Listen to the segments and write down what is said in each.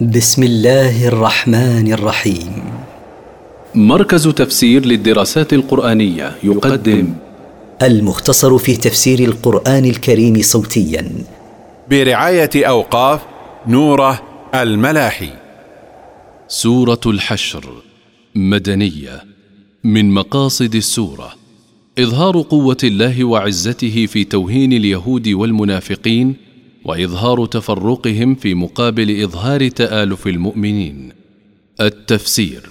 بسم الله الرحمن الرحيم مركز تفسير للدراسات القرآنية يقدم المختصر في تفسير القرآن الكريم صوتيا. برعاية أوقاف نوره الملاحي. سورة الحشر مدنية من مقاصد السورة. إظهار قوة الله وعزته في توهين اليهود والمنافقين وإظهار تفرقهم في مقابل إظهار تآلف المؤمنين. التفسير.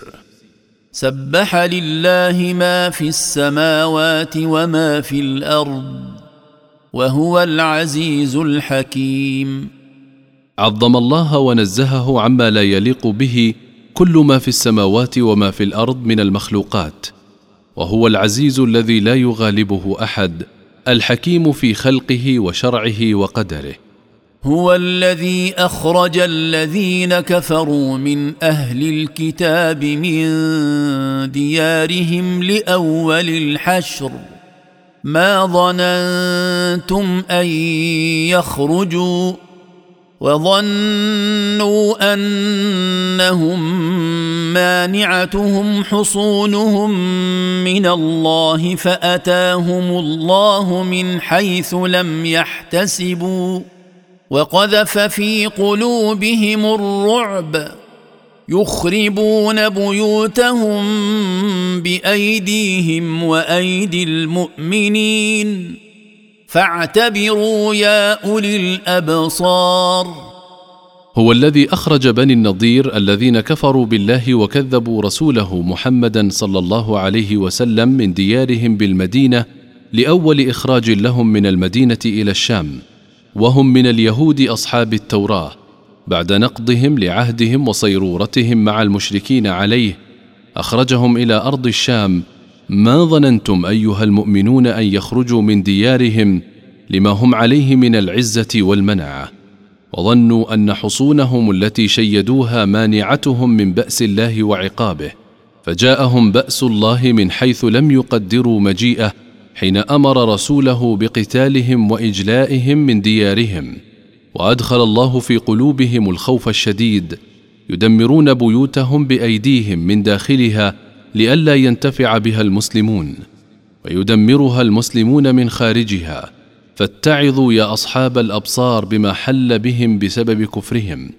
سبح لله ما في السماوات وما في الأرض وهو العزيز الحكيم. عظم الله ونزهه عما لا يليق به كل ما في السماوات وما في الأرض من المخلوقات وهو العزيز الذي لا يغالبه أحد الحكيم في خلقه وشرعه وقدره. هو الذي أخرج الذين كفروا من أهل الكتاب من ديارهم لأول الحشر. ما ظننتم أن يخرجوا وظنوا أنهم مانعتهم حصونهم من الله فأتاهم الله من حيث لم يحتسبوا. وقذف في قلوبهم الرعب. يخربون بيوتهم بأيديهم وأيدي المؤمنين. فاعتبروا يا أولي الأبصار. هو الذي أخرج بني النضير الذين كفروا بالله وكذبوا رسوله محمدا صلى الله عليه وسلم من ديارهم بالمدينة لأول إخراج لهم من المدينة إلى الشام. وهم من اليهود أصحاب التوراة بعد نقضهم لعهدهم وصيرورتهم مع المشركين عليه أخرجهم إلى أرض الشام. ما ظننتم أيها المؤمنون أن يخرجوا من ديارهم لما هم عليه من العزة والمنعه وظنوا أن حصونهم التي شيدوها مانعتهم من بأس الله وعقابه فجاءهم بأس الله من حيث لم يقدروا مجيئه حين أمر رسوله بقتالهم وإجلائهم من ديارهم وأدخل الله في قلوبهم الخوف الشديد يدمرون بيوتهم بأيديهم من داخلها لئلا ينتفع بها المسلمون ويدمرها المسلمون من خارجها فاتعظوا يا أصحاب الأبصار بما حل بهم بسبب كفرهم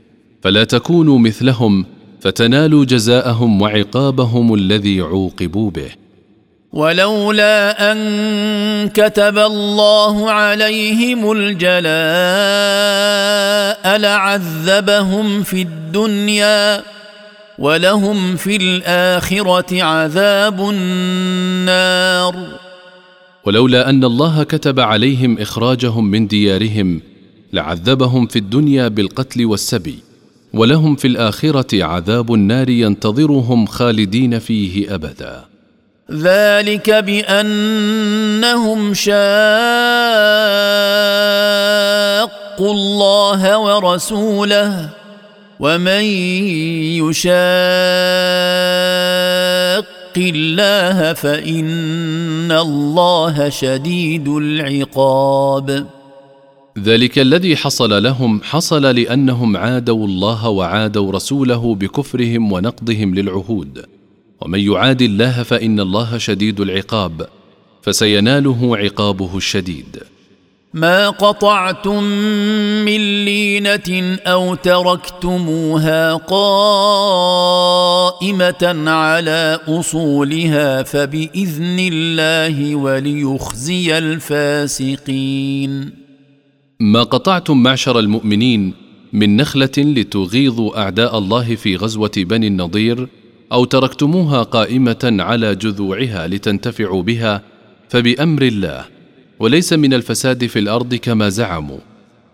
فلا تكونوا مثلهم فتنالوا جزاءهم وعقابهم الذي عوقبوا به. ولولا أن كتب الله عليهم الجلاء لعذبهم في الدنيا ولهم في الآخرة عذاب النار. ولولا أن الله كتب عليهم إخراجهم من ديارهم لعذبهم في الدنيا بالقتل والسبي ولهم في الآخرة عذاب النار ينتظرهم خالدين فيه أبدا. ذلك بأنهم شاقوا الله ورسوله ومن يشاق الله فإن الله شديد العقاب. ذلك الذي حصل لهم حصل لأنهم عادوا الله وعادوا رسوله بكفرهم ونقضهم للعهود. ومن يعاد الله فإن الله شديد العقاب فسيناله عقابه الشديد. ما قطعتم من لينة أو تركتموها قائمة على أصولها فبإذن الله وليخزي الفاسقين. ما قطعتم معشر المؤمنين من نخلة لتغيظوا أعداء الله في غزوة بني النضير أو تركتموها قائمة على جذوعها لتنتفعوا بها فبأمر الله وليس من الفساد في الأرض كما زعموا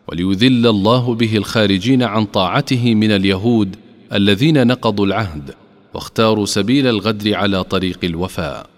وليذل الله به الخارجين عن طاعته من اليهود الذين نقضوا العهد واختاروا سبيل الغدر على طريق الوفاء.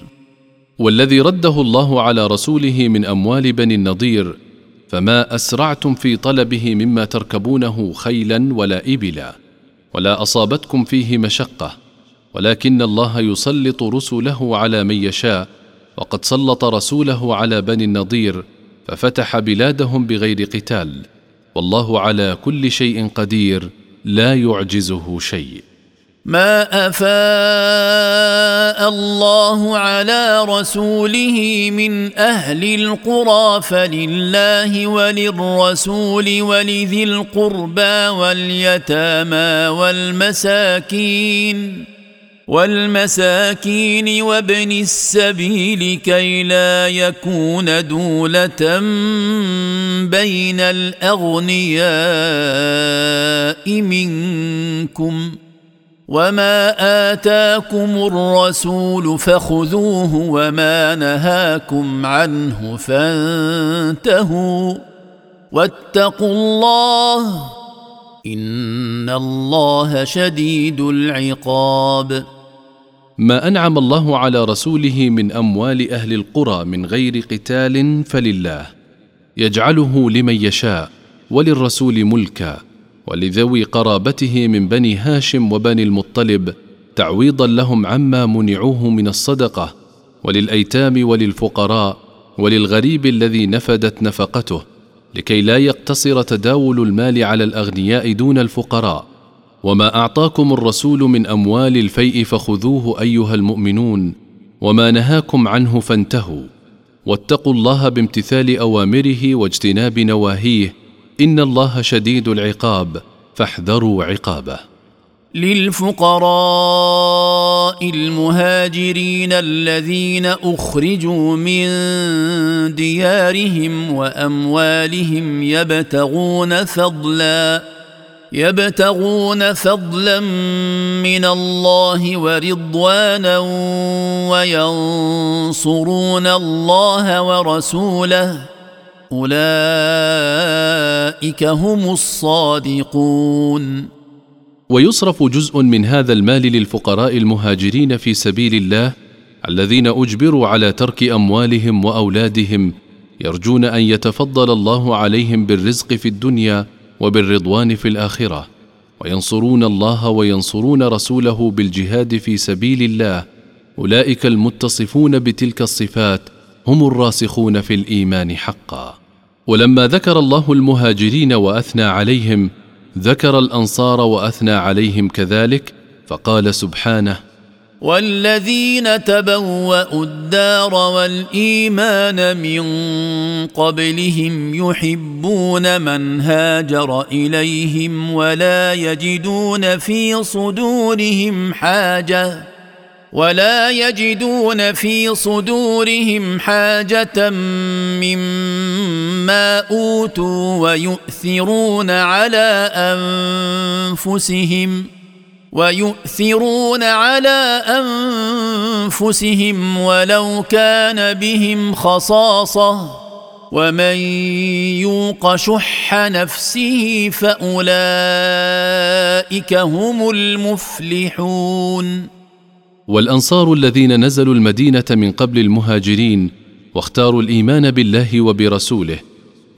والذي رده الله على رسوله من أموال بني النضير فما أسرعتم في طلبه مما تركبونه خيلا ولا ابلا ولا أصابتكم فيه مشقة ولكن الله يسلط رسله على من يشاء وقد سلط رسوله على بني النضير ففتح بلادهم بغير قتال والله على كل شيء قدير لا يعجزه شيء. ما أفاء الله على رسوله من أهل القرى فلله وللرسول ولذي القربى واليتامى والمساكين والمساكين وابن السبيل كي لا يكون دولة بين الأغنياء منكم. وما اتاكم الرسول فخذوه وما نهاكم عنه فانتهوا واتقوا الله ان الله شديد العقاب ما أنعم الله على رسوله من أموال أهل القرى من غير قتال فلله يجعله لمن يشاء وللرسول ملكا. ولذوي قرابته من بني هاشم وبني المطلب تعويضا لهم عما منعوه من الصدقة وللأيتام وللفقراء وللغريب الذي نفدت نفقته لكي لا يقتصر تداول المال على الأغنياء دون الفقراء. وما أعطاكم الرسول من أموال الفيء فخذوه أيها المؤمنون وما نهاكم عنه فانتهوا. واتقوا الله بامتثال أوامره واجتناب نواهيه إن الله شديد العقاب فاحذروا عقابه. للفقراء المهاجرين الذين أخرجوا من ديارهم وأموالهم يبتغون فضلا يبتغون فضلا من الله ورضوانا وينصرون الله ورسوله. أولئك هم الصادقون. ويصرف جزء من هذا المال للفقراء المهاجرين في سبيل الله الذين أجبروا على ترك أموالهم وأولادهم يرجون أن يتفضل الله عليهم بالرزق في الدنيا وبالرضوان في الآخرة وينصرون الله وينصرون رسوله بالجهاد في سبيل الله. أولئك المتصفون بتلك الصفات هم الراسخون في الإيمان حقا. ولما ذكر الله المهاجرين وأثنى عليهم ذكر الأنصار وأثنى عليهم كذلك فقال سبحانه والذين تبوأوا الدار والإيمان من قبلهم يحبون من هاجر إليهم ولا يجدون في صدورهم حاجة. ولا يجدون في صدورهم حاجة مما أوتوا ويؤثرون على أنفسهم ويؤثرون على أنفسهم ولو كان بهم خصاصة ومن يوق شح نفسه فأولئك هم المفلحون والأنصار الذين نزلوا المدينة من قبل المهاجرين واختاروا الإيمان بالله وبرسوله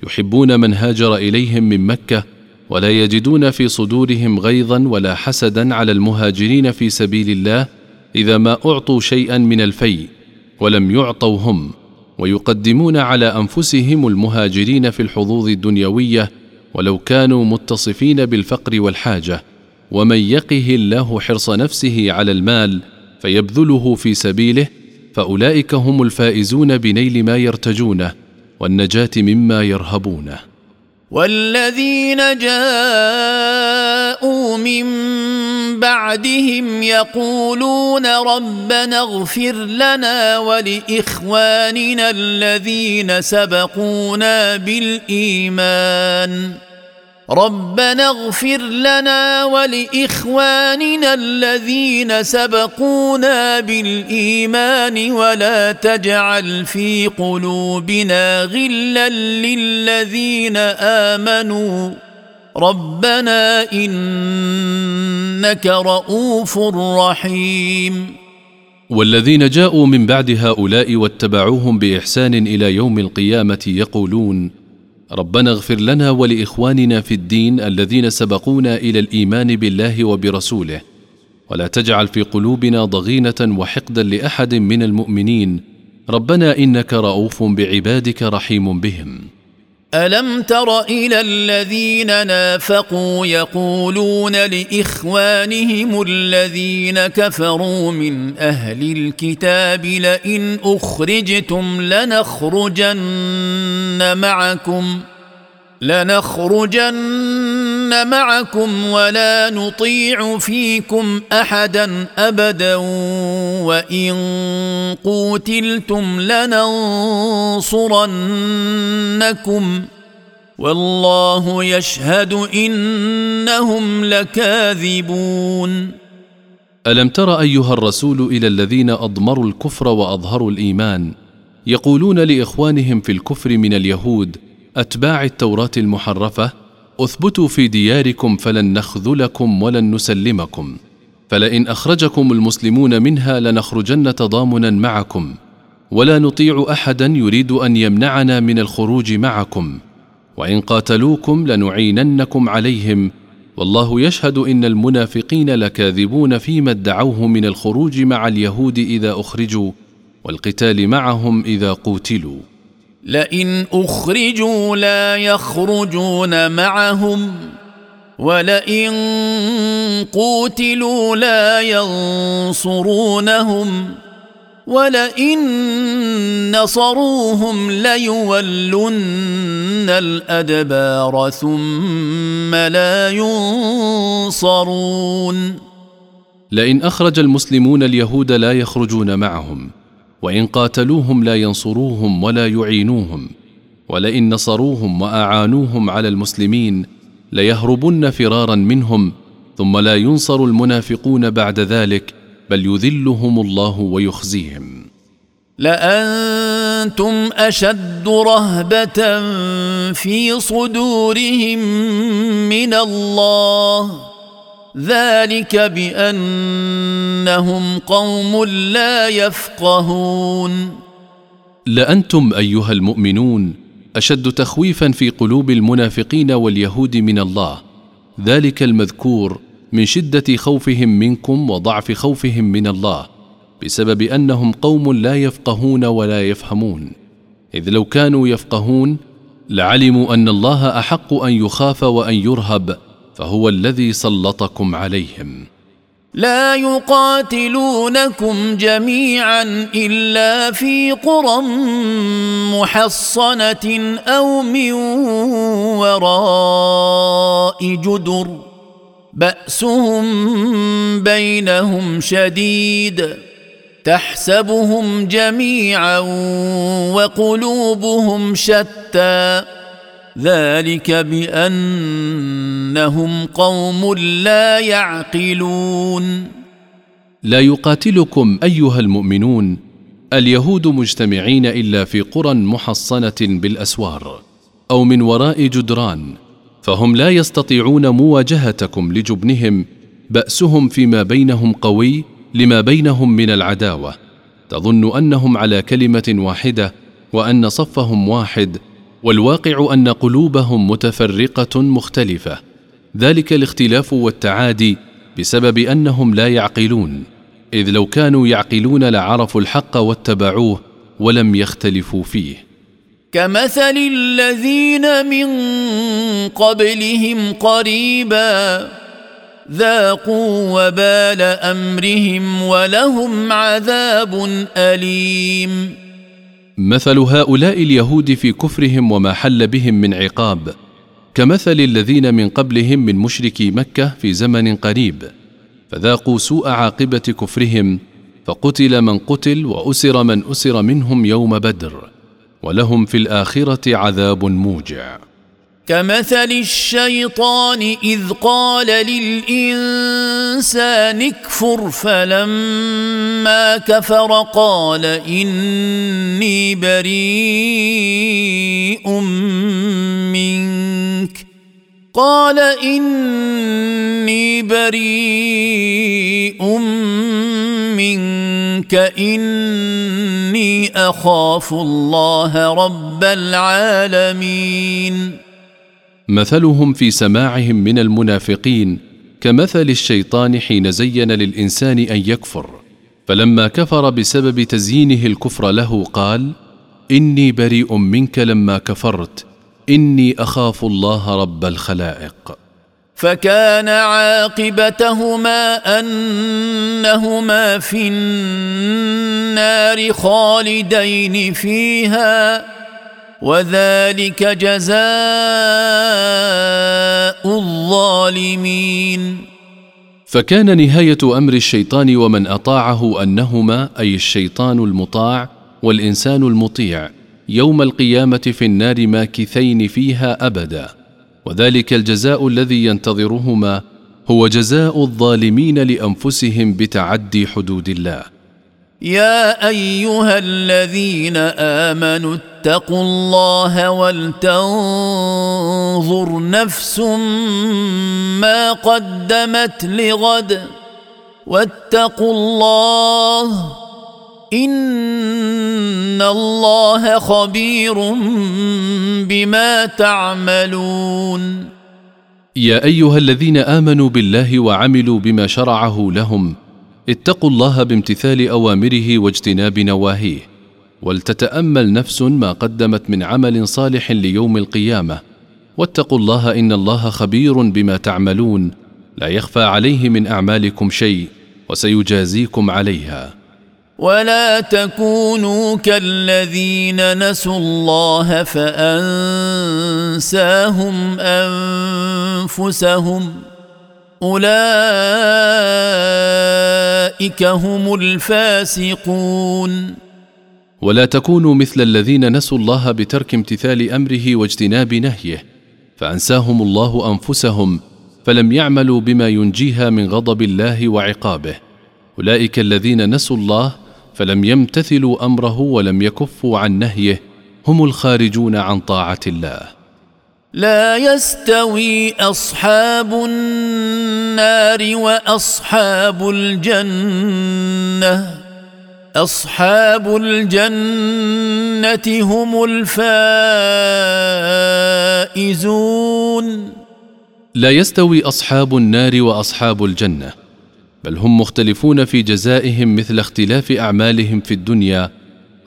يحبون من هاجر إليهم من مكة ولا يجدون في صدورهم غيظا ولا حسدا على المهاجرين في سبيل الله إذا ما أعطوا شيئا من الفيء ولم يعطوا هم ويقدمون على أنفسهم المهاجرين في الحظوظ الدنيوية ولو كانوا متصفين بالفقر والحاجة ومن يقه الله حرص نفسه على المال فيبذله في سبيله فأولئك هم الفائزون بنيل ما يرتجونه والنجاة مما يرهبونه. والذين جاءوا من بعدهم يقولون ربنا اغفر لنا ولإخواننا الذين سبقونا بالإيمان. ربنا اغفر لنا ولإخواننا الذين سبقونا بالإيمان ولا تجعل في قلوبنا غلا للذين آمنوا. ربنا إنك رؤوف رحيم. والذين جاءوا من بعد هؤلاء واتبعوهم بإحسان إلى يوم القيامة يقولون ربنا اغفر لنا ولإخواننا في الدين الذين سبقونا إلى الإيمان بالله وبرسوله ولا تجعل في قلوبنا ضغينة وحقدا لأحد من المؤمنين. ربنا إنك رؤوف بعبادك رحيم بهم. ألم تر إلى الذين نافقوا يقولون لإخوانهم الذين كفروا من أهل الكتاب لئن أخرجتم لنخرجن معكم لنخرجن معكم ولا نطيع فيكم أحدا أبدا وإن قوتلتم لننصرنكم والله يشهد انهم لكاذبون. ألم تر أيها الرسول إلى الذين أضمروا الكفر وأظهروا الإيمان؟ يقولون لإخوانهم في الكفر من اليهود أتباع التوراة المحرفة أثبتوا في دياركم فلن نخذلكم ولن نسلمكم. فلئن أخرجكم المسلمون منها لنخرجن تضامنا معكم. ولا نطيع أحدا يريد أن يمنعنا من الخروج معكم. وإن قاتلوكم لنعيننكم عليهم. والله يشهد إن المنافقين لكاذبون فيما ادعوه من الخروج مع اليهود إذا أخرجوا والقتال معهم إذا قوتلوا. لئن أخرجوا لا يخرجون معهم ولئن قوتلوا لا ينصرونهم ولئن نصروهم ليولن الأدبار ثم لا ينصرون لئن أخرج المسلمون اليهود لا يخرجون معهم وإن قاتلوهم لا ينصروهم ولا يعينوهم ولئن نصروهم وأعانوهم على المسلمين ليهربن فرارا منهم ثم لا ينصر المنافقون بعد ذلك بل يذلهم الله ويخزيهم. لأنتم أشد رهبة في صدورهم من الله. ذلك بأنهم قوم لا يفقهون. لأنتم أيها المؤمنون أشد تخويفا في قلوب المنافقين واليهود من الله. ذلك المذكور من شدة خوفهم منكم وضعف خوفهم من الله بسبب أنهم قوم لا يفقهون ولا يفهمون. إذ لو كانوا يفقهون لعلموا أن الله أحق أن يخاف وأن يرهب. فهو الذي سلطكم عليهم. لا يقاتلونكم جميعا إلا في قرى محصنة أو من وراء جدر. بأسهم بينهم شديد. تحسبهم جميعا وقلوبهم شتى. ذلك بأنهم قوم لا يعقلون. لا يقاتلكم أيها المؤمنون اليهود مجتمعين إلا في قرى محصنة بالأسوار أو من وراء جدران فهم لا يستطيعون مواجهتكم لجبنهم بأسهم فيما بينهم قوي لما بينهم من العداوة تظن أنهم على كلمة واحدة وأن صفهم واحد والواقع أن قلوبهم متفرقة مختلفة. ذلك الاختلاف والتعادي بسبب أنهم لا يعقلون إذ لو كانوا يعقلون لعرفوا الحق واتبعوه ولم يختلفوا فيه. كمثل الذين من قبلهم قريبا ذاقوا وبال أمرهم ولهم عذاب أليم. مثل هؤلاء اليهود في كفرهم وما حل بهم من عقاب كمثل الذين من قبلهم من مشركي مكة في زمن قريب فذاقوا سوء عاقبة كفرهم فقتل من قتل وأسر من أسر منهم يوم بدر ولهم في الآخرة عذاب موجع. كمثل الشيطان إذ قال للإنسان اكفر فلما كفر قال إني بريء منك. قال إني بريء منك. إني أخاف الله رب العالمين. مثلهم في سماعهم من المنافقين كمثل الشيطان حين زين للإنسان أن يكفر. فلما كفر بسبب تزيينه الكفر له قال إني بريء منك لما كفرت إني أخاف الله رب الخلائق. فكان عاقبتهما أنهما في النار خالدين فيها. وذلك جزاء الظالمين. فكان نهاية أمر الشيطان ومن أطاعه أنهما أي الشيطان المطاع والإنسان المطيع يوم القيامة في النار ماكثين فيها أبدا. وذلك الجزاء الذي ينتظرهما هو جزاء الظالمين لأنفسهم بتعدي حدود الله. يا أيها الذين آمنوا اتقوا الله ولتنظر نفس ما قدمت لغد واتقوا الله إن الله خبير بما تعملون. يا أيها الذين آمنوا بالله وعملوا بما شرعه لهم اتقوا الله بامتثال أوامره واجتناب نواهيه ولتتأمل نفس ما قدمت من عمل صالح ليوم القيامة. واتقوا الله إن الله خبير بما تعملون لا يخفى عليه من أعمالكم شيء وسيجازيكم عليها. ولا تكونوا كالذين نسوا الله فأنساهم أنفسهم. أولئك هم الفاسقون. ولا تكونوا مثل الذين نسوا الله بترك امتثال أمره واجتناب نهيه فأنساهم الله أنفسهم فلم يعملوا بما ينجيها من غضب الله وعقابه. أولئك الذين نسوا الله فلم يمتثلوا أمره ولم يكفوا عن نهيه هم الخارجون عن طاعة الله. لا يستوي أصحاب النار وأصحاب الجنة. أصحاب الجنة هم الفائزون. لا يستوي أصحاب النار وأصحاب الجنة بل هم مختلفون في جزائهم مثل اختلاف أعمالهم في الدنيا.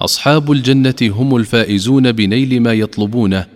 أصحاب الجنة هم الفائزون بنيل ما يطلبونه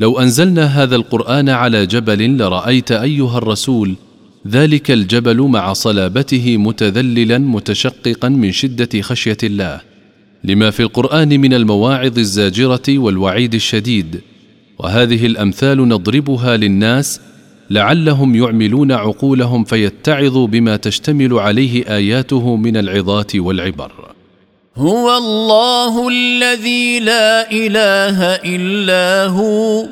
لو أنزلنا هذا القرآن على جبل لرأيت أيها الرسول ذلك الجبل مع صلابته متذللا متشققا من شدة خشية الله. لما في القرآن من المواعظ الزاجرة والوعيد الشديد. وهذه الأمثال نضربها للناس لعلهم يعملون عقولهم فيتعظوا بما تشتمل عليه آياته من العظات والعبر. هو الله الذي لا إله إلا هو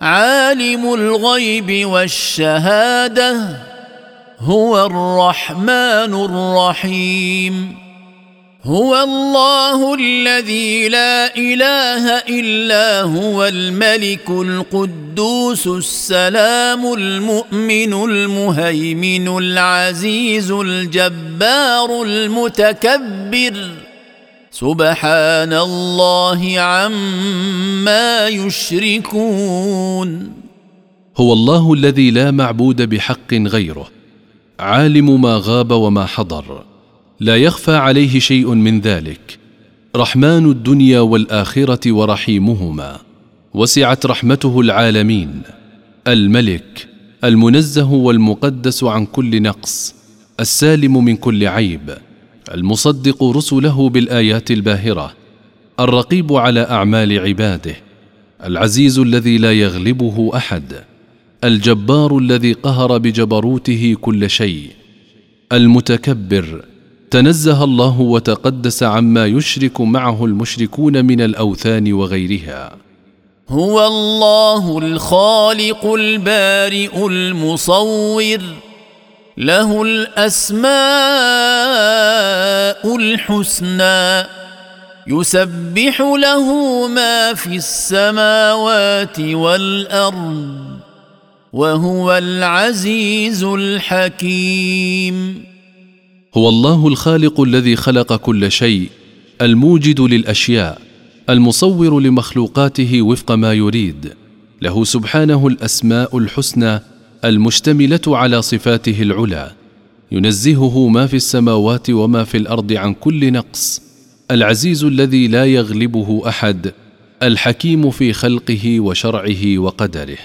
عالم الغيب والشهادة هو الرحمن الرحيم. هو الله الذي لا إله إلا هو الملك القدوس السلام المؤمن المهيمن العزيز الجبار المتكبر. سبحان الله عما يشركون. هو الله الذي لا معبود بحق غيره. عالم ما غاب وما حضر. لا يخفى عليه شيء من ذلك. رحمن الدنيا والآخرة ورحيمهما. وسعت رحمته العالمين. الملك المنزه والمقدس عن كل نقص. السالم من كل عيب. المصدق رسله بالآيات الباهرة الرقيب على أعمال عباده العزيز الذي لا يغلبه أحد الجبار الذي قهر بجبروته كل شيء المتكبر تنزه الله وتقدس عما يشرك معه المشركون من الأوثان وغيرها. هو الله الخالق البارئ المصور. له الأسماء الحسنى يسبح له ما في السماوات والأرض وهو العزيز الحكيم. هو الله الخالق الذي خلق كل شيء الموجد للأشياء المصور لمخلوقاته وفق ما يريد له سبحانه الأسماء الحسنى المشتملة على صفاته العلى ينزهه ما في السماوات وما في الأرض عن كل نقص. العزيز الذي لا يغلبه أحد. الحكيم في خلقه وشرعه وقدره.